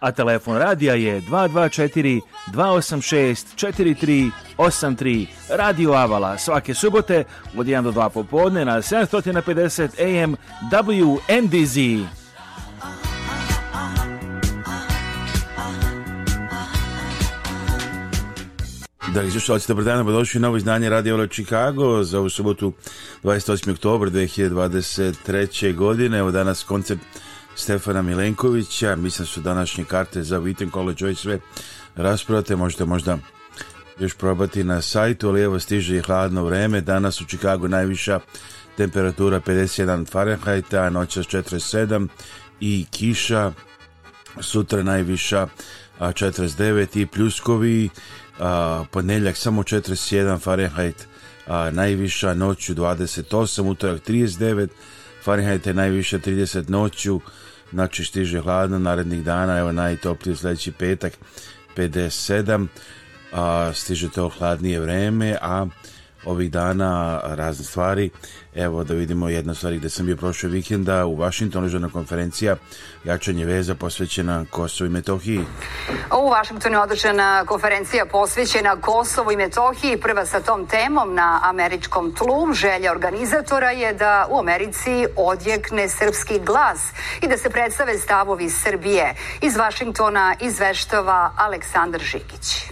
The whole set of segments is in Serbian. a telefon radija je 224 286 4383 Radio Avala svake subote od 1 do 2 popodne na 750 AM WNDZ. Dragi slušalci, dobro dan, došli novo izdanje Radio Ola Chicago za ovu subotu 28. oktober 2023. godine. Evo danas koncert Stefana Milenkovića. Mislim su današnje karte za Witten College već sve raspravate. Možete možda još probati na sajtu, ali evo stiže i hladno vreme. Danas u Čikagu najviša temperatura 51 Fahrenheita, noć 47 i kiša. Sutra najviša 49 i pljuskovi. A, samo 41 Fahrenheit, a najviša noću 28, utorak 39 Fahrenheit je najviša 30 noću, znači stiže hladno narednih dana, evo najtopliji sljedeći petak 57, a stiže to hladnije vreme, a ovih dana razne stvari. Evo da vidimo jedna stvar da sam bio prošle vikenda u Vašingtonu žena konferencija jačanje veza posvećena Kosovo i Metohiji. U Vašingtonu je održana konferencija posvećena Kosovo i Metohiji. Prva sa tom temom na američkom tlu. Želja organizatora je da u Americi odjekne srpski glas i da se predstave stavovi Srbije. Iz Vašingtona izveštava Aleksandar Žikić.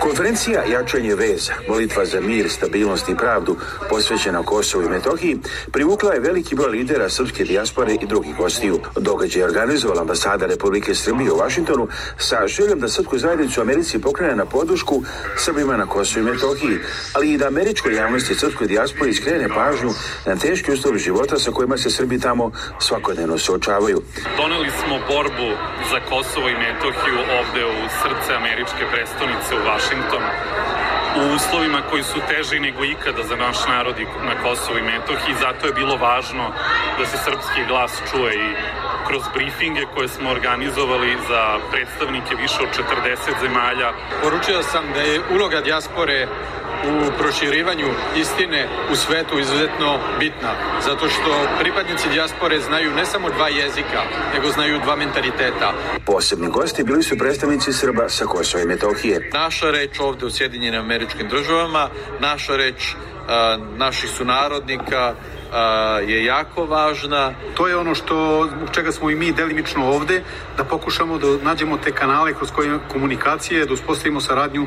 Konferencija Jačanje veza, molitva za mir, stabilnost i pravdu posvećena Kosovu i Metohiji privukla je veliki broj lidera srpske dijaspore i drugih gostiju. Događaj je organizovala ambasada Republike Srbije u Vašingtonu sa željom da srpsku zajednicu u Americi pokrene na podršku Srbima na Kosovu i Metohiji, ali i da američkoj javnosti srpskoj dijaspori iskrene pažnju na teški ustav života sa kojima se Srbi tamo svakodnevno suočavaju. Doneli smo borbu za Kosovo i Metohiju ovde u srce američke prestonice u Vašingtonu Vašington u uslovima koji su teži nego ikada za naš narod na Kosovo i Metohiji. Zato je bilo važno da se srpski glas čuje i kroz briefinge koje smo organizovali za predstavnike više od 40 zemalja. Poručio sam da je uloga dijaspore u proširivanju istine u svetu izuzetno bitna, zato što pripadnici dijaspore znaju ne samo dva jezika, nego znaju dva mentaliteta. Posebni gosti bili su predstavnici Srba sa Kosova i Metohije. Naša reč ovde u Sjedinjenim američkim državama, naša reč naših sunarodnika, je jako važna. To je ono što, zbog čega smo i mi delimično ovde, da pokušamo da nađemo te kanale kroz koje komunikacije, da uspostavimo saradnju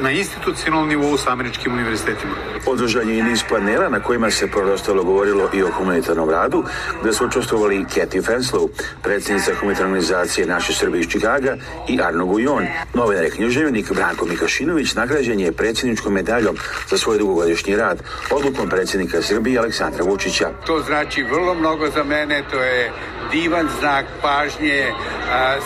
na institucionalnom nivou sa američkim univerzitetima. Održan je i niz panela na kojima se prorostalo govorilo i o humanitarnom radu, gde su učestvovali i Kathy Fenslow, predsjednica humanitarne organizacije Naše Srbije iz Čikaga i Arno Gujon. Novinar je književnik Branko Mikašinović nagrađen je predsjedničkom medaljom za svoj dugogodišnji rad odlukom predsjednika Srbije Aleksandra Vuč Vučića. To znači vrlo mnogo za mene, to je divan znak pažnje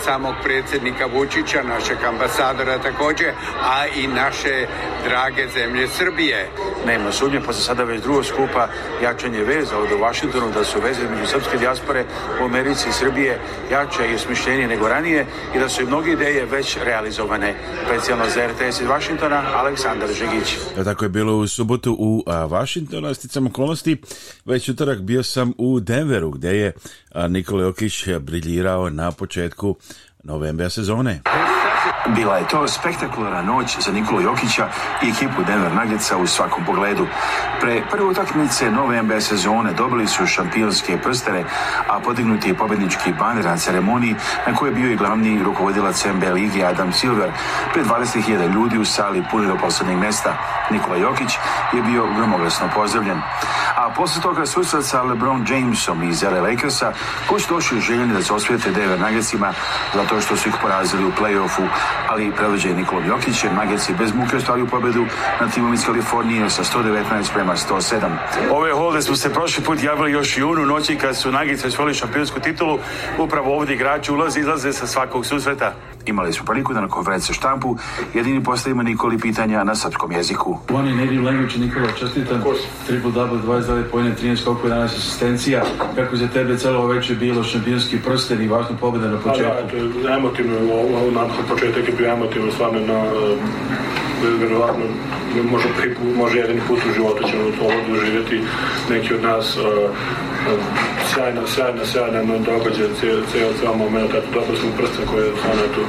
samog predsjednika Vučića, našeg ambasadora također, a i naše drage zemlje Srbije. Nema sumnje, pa se sada već drugo skupa jačanje veza ovdje u Vašingtonu, da su veze među srpske dijaspore u Americi i Srbije jače i osmišljenije nego ranije i da su i mnogi ideje već realizovane. Specijalno za RTS iz Vašingtona, Aleksandar Žegić. E, tako je bilo u subotu u Vašingtonu, sticam okolnosti, već utorak bio sam u Denveru, gdje je Nikola Jokić briljirao na početku novembra sezone. Bila je to spektakularna noć za Nikolu Jokića i ekipu Denver Nuggetsa u svakom pogledu. Pre prve utakmice nove NBA sezone dobili su šampionske prstere, a podignuti je pobednički baner na ceremoniji na kojoj je bio i glavni rukovodilac NBA Ligi Adam Silver pred 20.000 ljudi u sali punoj do poslednjeg mesta. Nikola Jokić je bio gromoglasno pozdravljen. A posle toga susret sa LeBron Jamesom iz LA Lakersa koji su došli željeni da se osvijete Denver Nuggetsima zato što su ih porazili u play ali prevođaj Nikolom Jokićem. Nuggets je bez muke ostali u pobedu na timom iz Kalifornije sa 119 prema 107. Ove holde smo se prošli put javili još junu noći kad su Nuggets osvojili šampionsku titulu. Upravo ovdje igrači ulaze i izlaze sa svakog susreta. Imali smo priliku da na konferenciju štampu jedini postavimo Nikoli pitanja na srpskom jeziku. One native language Nikola čestitam. Triple double, 29 pojene, 13 koliko 11 asistencija. Kako za tebe celo večer bilo šampionski prsten i važna pobjeda na pa početku? Da, da, emotivno je ovo, ovo početak biti приемати ви stvarno na verovatno možda prvi put, jedini put u životu ćemo ovo doživjeti neki od nas uh, sjajna, sjajna, sjajna događaj, cijel, cijel, cijel moment, eto, dobro smo prste koje je ono tu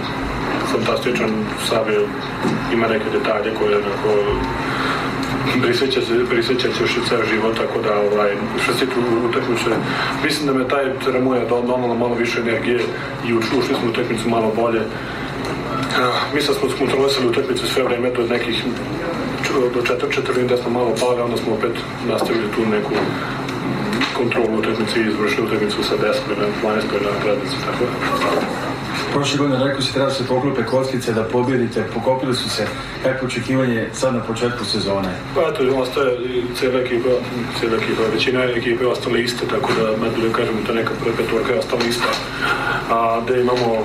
fantastičan, sabi ima neke detalje koje onako prisjeća se, prisjeća još i ceo život, tako da ovaj, što se tu utakmice, mislim da me taj ceremonija donala malo više energije i ušli smo u utakmicu malo bolje mi sad smo skontrolisali utakmicu sve vrijeme do nekih do četiri četvrtine da smo malo pali, onda smo opet nastavili tu neku kontrolu utakmice i izvršili utakmicu sa 10 na 12 na gradnici, tako da. Prošle godine rekao si treba se poklope kockice da pobjedite, pokopili su se. Kako očekivanje sad na početku sezone? Pa eto, ostaje cijela ekipa, cijela ekipa, većina ekipe ostale ista, tako da, da kažemo, ta neka prve petorka je ostala ista. A da imamo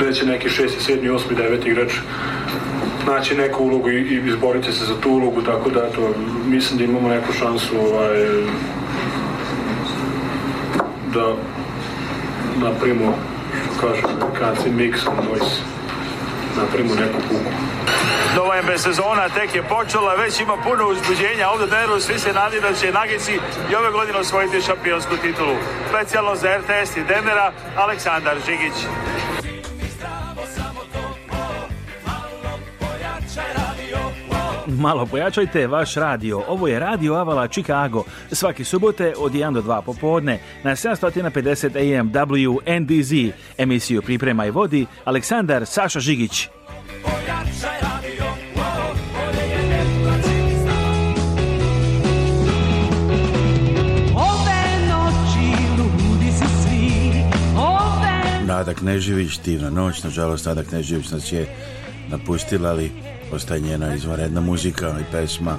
da će neki šesti, sedmi, osmi, deveti igrač naći neku ulogu i, izboriti se za tu ulogu, tako da to mislim da imamo neku šansu ovaj, da naprimo, što kažem, amerikanci, mix on voice, naprimo neku kuku. sezona tek je počela, već ima puno uzbuđenja ovdje Deru, svi se nadi da će Nagici i ove godine osvojiti šampionsku titulu. Specijalno za RTS i Demera, Aleksandar Žigić. malo pojačajte vaš radio. Ovo je Radio Avala Chicago. Svaki subote od 1 do 2 popodne na 750 AM WNDZ. Emisiju priprema i vodi Aleksandar Saša Žigić. Nada Knežević, divna noć, nažalost Nada Knežević nas je napustila, ali ostaje njena izvanredna muzika i pesma.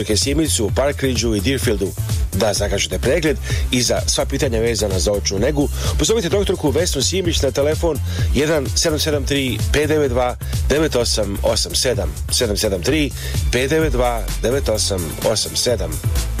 dr. Kesimicu u Parkridgeu i Deerfieldu. Da zakažete pregled i za sva pitanja vezana za očnu negu, pozovite doktorku Vesnu Simić na telefon 1773 592 9887 773 592 9887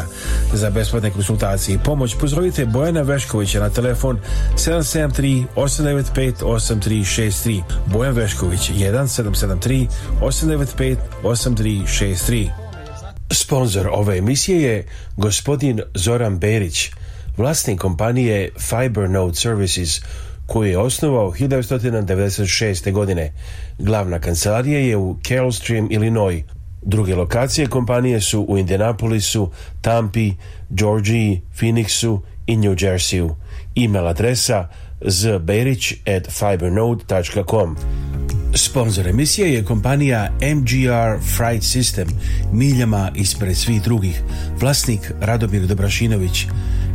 za besplatne konsultacije i pomoć, pozdravite Bojana Veškovića na telefon 773 895 8363. Bojan Vešković 1773 895 8363. Sponzor ove emisije je gospodin Zoran Berić, vlasnik kompanije Fibernode Services, koji je osnovao 1996. godine. Glavna kancelarija je u Carol Stream, Illinois. Druge lokacije kompanije su u Indianapolisu, Tampi, Georgiji, Phoenixu i New Jerseyu. E-mail adresa zberić at fibernode.com. Sponzor emisije je kompanija MGR Fright System, miljama ispred svih drugih, vlasnik Radomir Dobrašinović.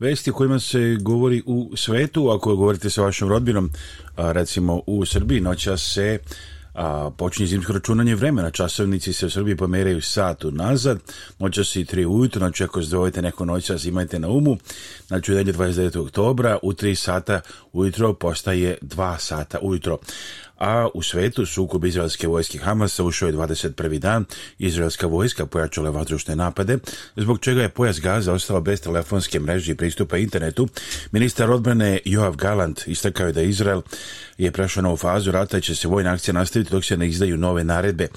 vesti o kojima se govori u svetu, ako govorite sa vašom rodbinom, recimo u Srbiji, noća se počinje zimsko računanje vremena. Časovnici se u Srbiji pomeraju sat nazad, noća se i tri ujutro, znači ako zovite neko noćas imajte na umu, znači u 29. oktobra u tri sata ujutro postaje dva sata ujutro a u svetu sukob izraelske vojske Hamasa ušao je 21. dan. Izraelska vojska pojačala vazdušne napade, zbog čega je pojas Gaza ostao bez telefonske mreže i pristupa internetu. Ministar odbrane Joav Galant istakao je da Izrael je prešao novu fazu rata i će se vojna akcija nastaviti dok se ne izdaju nove naredbe.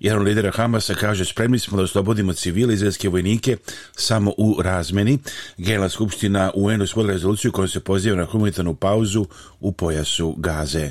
Jedan od lidera Hamasa kaže spremni smo da oslobodimo civile izraelske vojnike samo u razmeni. Gela skupština UN usvojila rezoluciju kojom se poziva na humanitarnu pauzu u pojasu Gaze.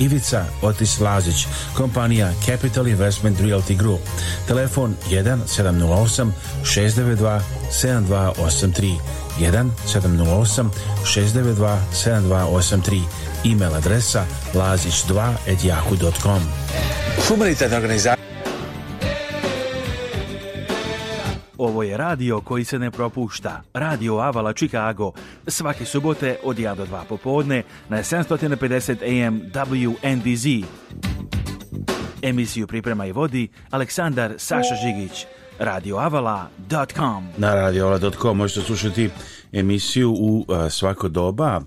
Ivica Otis Lazić, kompanija Capital Investment Realty Group. Telefon 1 692 7283 1 692 7283 email adresa lazić2 at yahoo.com Humanitarna organizacija Ovo je radio koji se ne propušta. Radio Avala Chicago. Svake subote od 1 do 2 popodne na 750 AM WNDZ. Emisiju priprema i vodi Aleksandar Saša Žigić. radioavala.com Na radioavala.com možete slušati emisiju u svako doba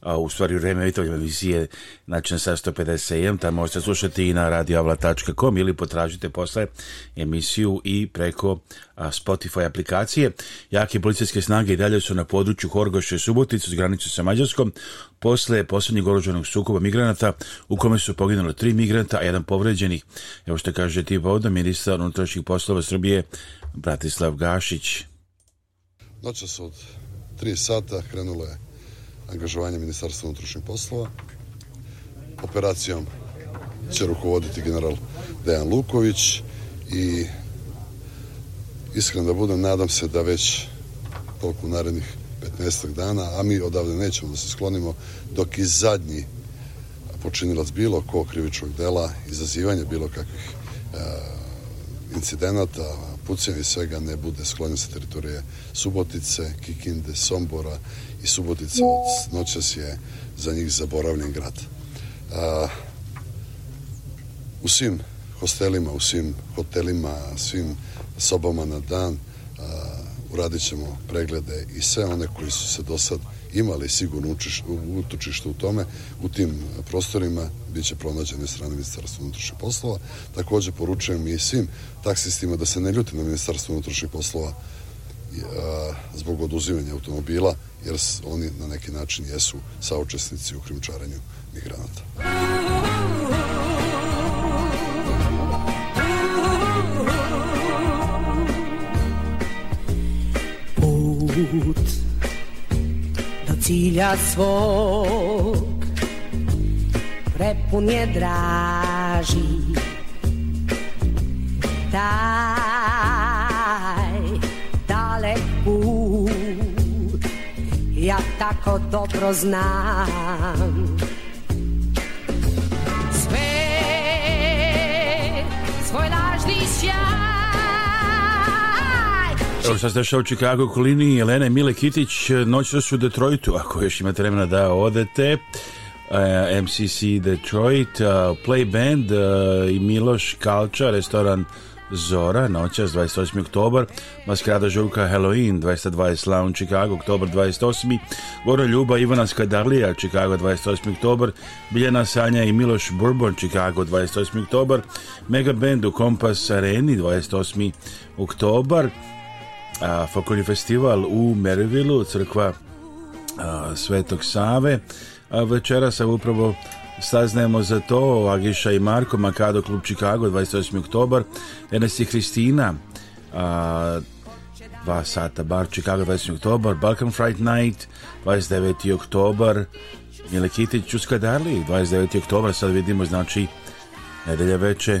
a u stvari vreme vitove vizije znači na 751 tamo možete slušati i na radioavla.com ili potražite posle emisiju i preko Spotify aplikacije. Jake policijske snage i dalje su na području Horgoša i Subotica s granicu sa Mađarskom posle posljednjeg oružanog sukoba migranata u kome su poginuli tri migranta, a jedan povređeni. Evo što kaže ti voda ministar unutrašnjih poslova Srbije Bratislav Gašić. Noćas od 3 sata krenulo je angažovanje Ministarstva unutrašnjih poslova. Operacijom će rukovoditi general Dejan Luković i iskreno da budem, nadam se da već toliko narednih 15 dana, a mi odavde nećemo da se sklonimo dok i zadnji počinilac bilo ko krivičnog dela, izazivanje bilo kakvih e, incidenata, pucijevi i svega ne bude sklonjen sa teritorije Subotice, Kikinde, Sombora i Subotica noćas je za njih zaboravljen grad. u svim hostelima, u svim hotelima, svim sobama na dan uh, uradit ćemo preglede i sve one koji su se do sad imali sigurno utočište u tome, u tim prostorima bit će pronađene strane Ministarstva unutrašnjih poslova. Također poručujem i svim taksistima da se ne ljuti na Ministarstvo unutrašnjih poslova zbog oduzimanja automobila jer oni na neki način jesu saučesnici u krimčaranju migranata. Put do cilja svog prepun je draži. jako dobro znam Sve svoj lažni sjaj Evo sad ste u Čikagu kolini Jelene Mile Kitić su u Detroitu ako još imate vremena da odete eh, MCC Detroit eh, Play Band eh, i Miloš Kalča restoran Zora, noćas 28. oktobar, Maskrada Žurka Halloween 22. Slaun Chicago, oktobar 28. Gora Ljuba Ivana Skadarlija, Chicago 28. oktobar, Biljana Sanja i Miloš Bourbon, Chicago 28. oktobar, Mega Band u Kompas Areni 28. oktobar, a, festival u Merivilu, crkva Svetog Save, večera sa upravo Saznajemo za to Agiša i Marko, Makado klub Chicago 28. oktobar, Enes i Kristina a, dva sata bar Chicago 28. oktobar, Balkan Fright Night 29. oktobar, Mile Kitić, Čuska 29. oktobar, sad vidimo znači nedelja veče.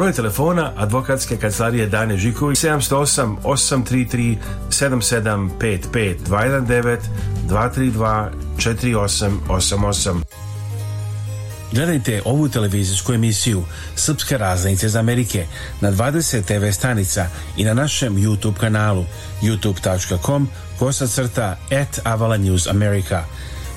Broj telefona advokatske kancelarije Dane Žiković 708 833 7755 219 232 4888. Gledajte ovu televizijsku emisiju Srpske raznice iz Amerike na 20 TV stanica i na našem YouTube kanalu youtube.com kosacrta at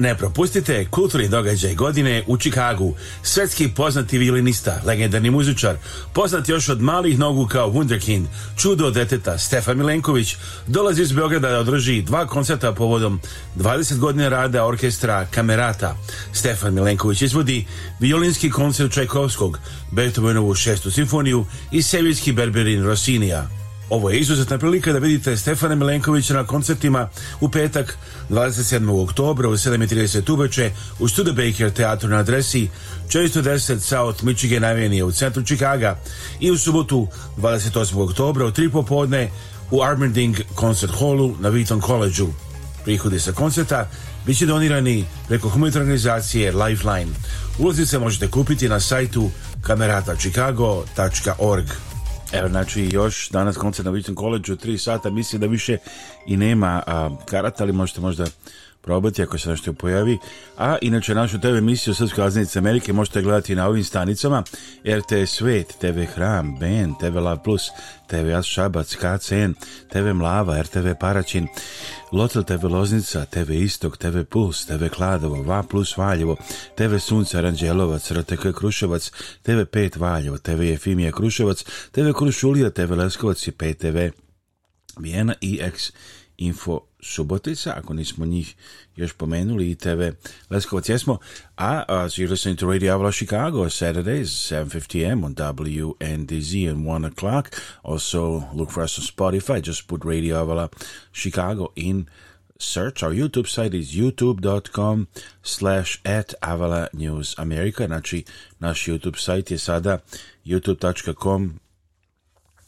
Ne propustite kulturni događaj godine u Čikagu. Svetski poznati violinista, legendarni muzičar, poznat još od malih nogu kao Wunderkind, čudo deteta Stefan Milenković, dolazi iz Beograda da održi dva koncerta povodom 20 godina rada orkestra Kamerata. Stefan Milenković izvodi violinski koncert Čajkovskog, Beethovenovu šestu simfoniju i sevijski berberin Rosinija. Ovo je izuzetna prilika da vidite Stefana Milenkovića na koncertima u petak 27. oktobra u 7.30 uveče u Studebaker teatru na adresi 410 South Michigan Avenue u centru Čikaga i u subotu 28. oktobra u 3 popodne u Armending Concert Hallu na Wheaton Collegeu. Prihodi sa koncerta bit će donirani preko humanitarne organizacije Lifeline. Ulazice možete kupiti na sajtu kameratachicago.org. Evo, znači još danas koncert na Vičnom koleđu, tri sata, mislim da više i nema a, karata, ali možete možda probati ako se nešto pojavi. A inače našu TV emisiju Srpske aznice Amerike možete gledati na ovim stanicama RTS Svet, TV Hram, Ben, TV Lav Plus, TV As Šabac, KCN, TV Mlava, RTV Paraćin, Lotel TV Loznica, TV Istok, TV Puls, TV Kladovo, Va Plus Valjevo, TV Sunca Ranđelovac, RTK Kruševac, TV 5 Valjevo, TV Jefimija Kruševac, TV Krušulija, TV Leskovac i PTV Vijena i Eks. Info Subotica, ako nismo njih još pomenuli, i TV Leskovac jesmo, a uh, so you're listening to Radio Avala Chicago, Saturdays, 7.50am on WNDZ and 1 o'clock. Also, look for us on Spotify, just put Radio Avala Chicago in search. Our YouTube site is youtube.com slash at Avala News America. Znači, naš YouTube site je sada youtube.com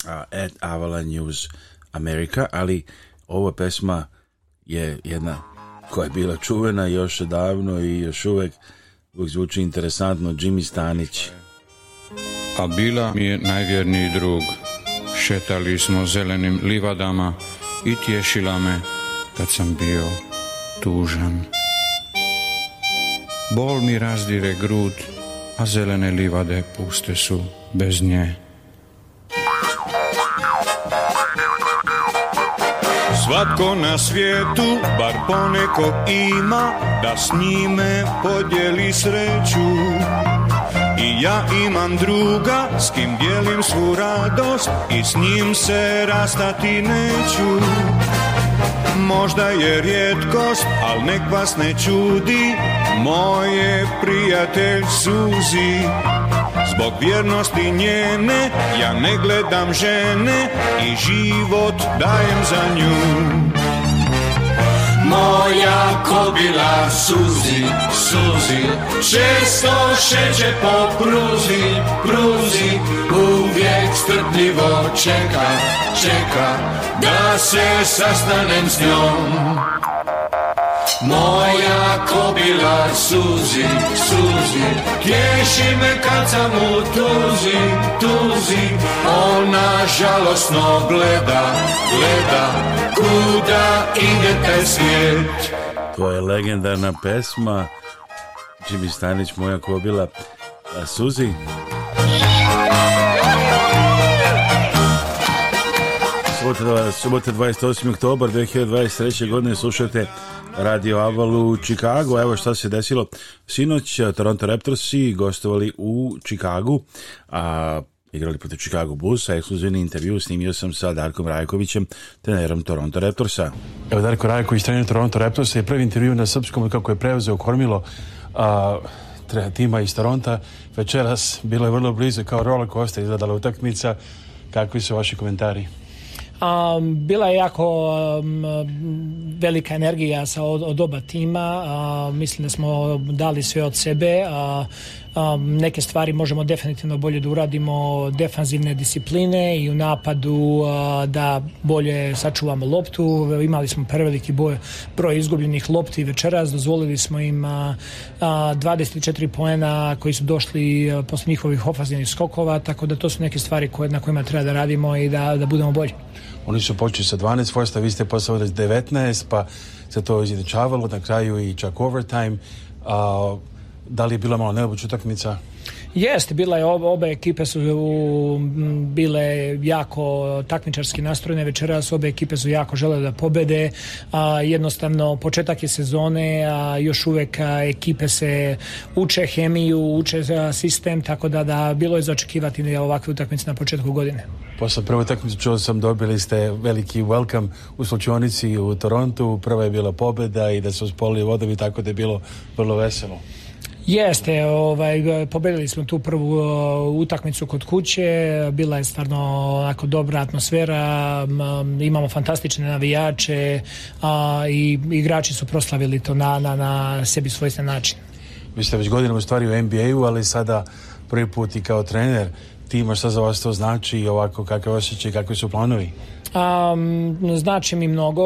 uh, at Avala News America, ali ova pesma je jedna koja je bila čuvena još davno i još uvek uvijek zvuči interesantno Jimmy Stanić a bila mi je najvjerniji drug šetali smo zelenim livadama i tješila me kad sam bio tužan bol mi razdire grud a zelene livade puste su bez nje Svatko na svijetu bar poneko ima da s njime podijeli sreću I ja imam druga s kim dijelim svu radost i s njim se rastati neću Možda je rijetkost, al nek vas ne čudi Moje prijatelj Suzi Zbog vjernosti njene ja ne gledam žene i život dajem za nju Moja kobila suzi, suzi Često šeće po pruzi, pruzi Uvijek strpljivo čeka, čeka Da se sastanem s njom moja kobila suzi, suzi Tješi me kad sam u tuzi, tuzi Ona žalosno gleda, gleda Kuda ide taj svijet To je legendarna pesma Jimmy Stanić, moja kobila Suzi Subota, subota 28. oktobar 2023. godine slušate Radio Avalu Chicago. Evo šta se desilo. Sinoć eh, Toronto Raptorsi gostovali u Chicagu, a igrali protiv Chicago Busa, Ekskluzivni intervju snimio sam sa Darkom Rajkovićem, trenerom Toronto Raptorsa. Evo Darko Rajković, trener Toronto Raptorsa je prvi intervju na srpskom kako je preuzeo kormilo a, tima iz Toronto. Večeras bilo je vrlo blizu kao koja ste izgledala utakmica. Kakvi su vaši komentari? Um, bila je jako velika energija sa od, oba tima. mislim da smo dali sve od sebe. a Um, neke stvari možemo definitivno bolje da uradimo defanzivne discipline i u napadu da bolje sačuvamo loptu. Imali smo preveliki boj, broj izgubljenih lopti večeras, dozvolili smo im uh, 24 poena koji su došli posle njihovih ofazinih skokova, tako da to su neke stvari koje, na kojima treba da radimo i da, da budemo bolji. Oni su počeli sa 12 vi ste 19, pa se to izjednačavalo, na kraju i čak overtime. uh da li je bila malo neobična utakmica? Jest, bila je oba, obe ekipe su bile jako takmičarski nastrojene večeras, obe ekipe su jako žele da pobede, a jednostavno početak je sezone, a još uvijek ekipe se uče hemiju, uče sistem, tako da, da bilo je zaočekivati da ovakve utakmice na početku godine. Posle prve utakmice čuo sam dobili ste veliki welcome u slučionici u Torontu, prva je bila pobeda i da se uspolili vodovi, tako da je bilo vrlo veselo. Jeste, ovaj, pobedili smo tu prvu utakmicu kod kuće, bila je stvarno onako dobra atmosfera, imamo fantastične navijače a, i igrači su proslavili to na, na, na sebi svojstven način. Vi ste već godinama u stvari u NBA-u, ali sada prvi put i kao trener tima, što za vas to znači i ovako kakve osjećaje, kakvi su planovi? Um, znači mi mnogo,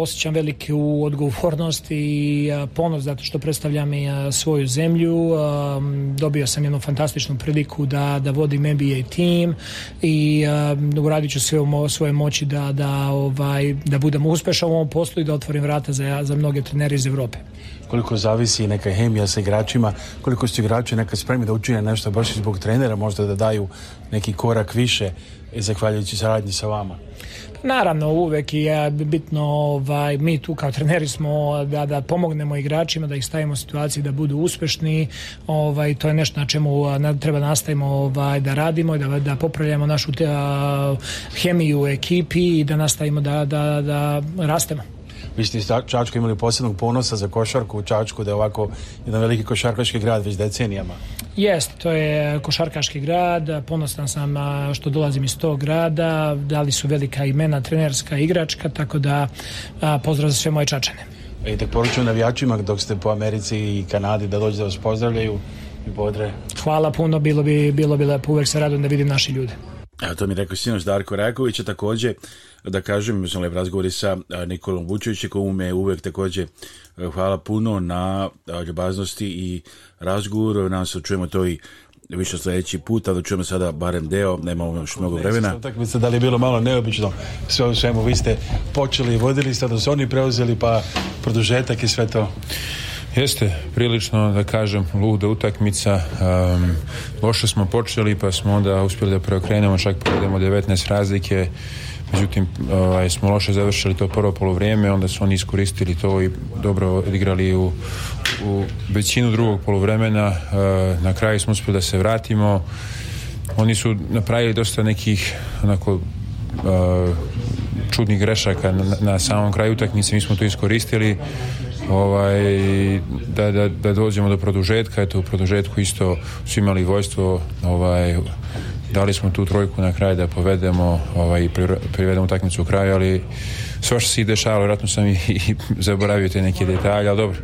osjećam veliku odgovornost i ponos zato što predstavljam svoju zemlju. dobio sam jednu fantastičnu priliku da, da vodim NBA tim i um, uradit ću sve u svoje moći da, da, ovaj, da budem uspešan u ovom poslu i da otvorim vrata za, za mnoge trenere iz Europe koliko zavisi neka hemija sa igračima, koliko su igrači neka spremni da učine nešto baš i zbog trenera, možda da daju neki korak više zahvaljujući saradnji sa vama? Naravno, uvek je bitno, ovaj, mi tu kao treneri smo da, da pomognemo igračima, da ih stavimo u situaciji da budu uspešni, ovaj, to je nešto na čemu treba nastavimo ovaj, da radimo, da, da popravljamo našu te, hemiju u ekipi i da nastavimo da, da, da rastemo vi ste iz imali posebnog ponosa za košarku u Čačku, da je ovako jedan veliki košarkaški grad već decenijama. Jest, to je košarkaški grad, ponosan sam što dolazim iz tog grada, dali su velika imena, trenerska, igračka, tako da pozdrav za sve moje Čačane. I e, tako poručujem navijačima dok ste po Americi i Kanadi da dođu da vas pozdravljaju i bodre. Hvala puno, bilo bi, bilo bi lepo, uvek se radujem da vidim naše ljude. Evo, to mi je rekao sinoš Darko rajković također, da kažem, imao lep sa Nikolom Vučevićem, komu me uvek također e, hvala puno na ljubaznosti i razgovoru. Nam se čujemo to i više sledeći put, a da čujemo sada barem deo, nemamo još mnogo vremena. se da li je bilo malo neobično sve u svemu, vi ste počeli i vodili, sada su oni preuzeli, pa produžetak i sve to. Jeste, prilično da kažem luda utakmica. loše smo počeli pa smo onda uspjeli da preokrenemo, čak pogledamo 19 razlike. Međutim, ovaj, smo loše završili to prvo polovrijeme, onda su oni iskoristili to i dobro odigrali u, većinu drugog polovremena. na kraju smo uspjeli da se vratimo. Oni su napravili dosta nekih onako čudnih grešaka na, na samom kraju utakmice, mi smo to iskoristili ovaj, da, da, da dođemo do produžetka, eto u produžetku isto su imali vojstvo ovaj, dali smo tu trojku na kraj da povedemo ovaj, i privedemo utakmicu u kraju, ali sve što se ih dešavalo, vjerojatno sam i, i zaboravio te neke detalje, ali dobro.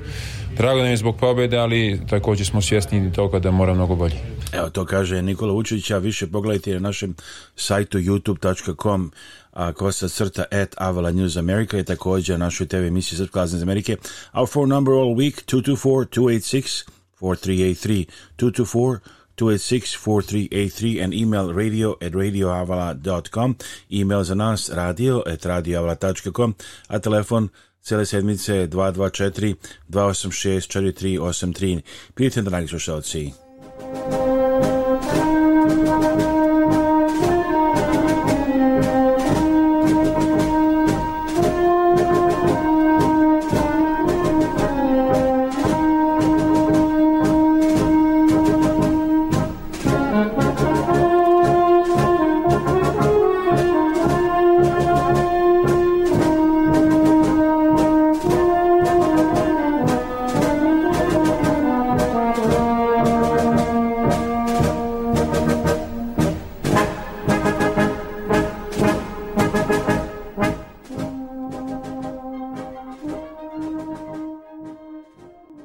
Drago nam je zbog pobjede, ali također smo svjesni i toga da mora mnogo bolje. Evo to kaže Nikola Vučić, a više pogledajte na našem sajtu youtube.com uh, kosa crta at Avala News America i također našoj TV emisiji Srpska Azne iz Amerike. Our phone number all week 224-286 4383 224 286-4383 and email radio at radioavala.com email za nas radio at radioavala.com a telefon cijele sedmice je 224-286-4383 Prijatelj, dragi slušalci.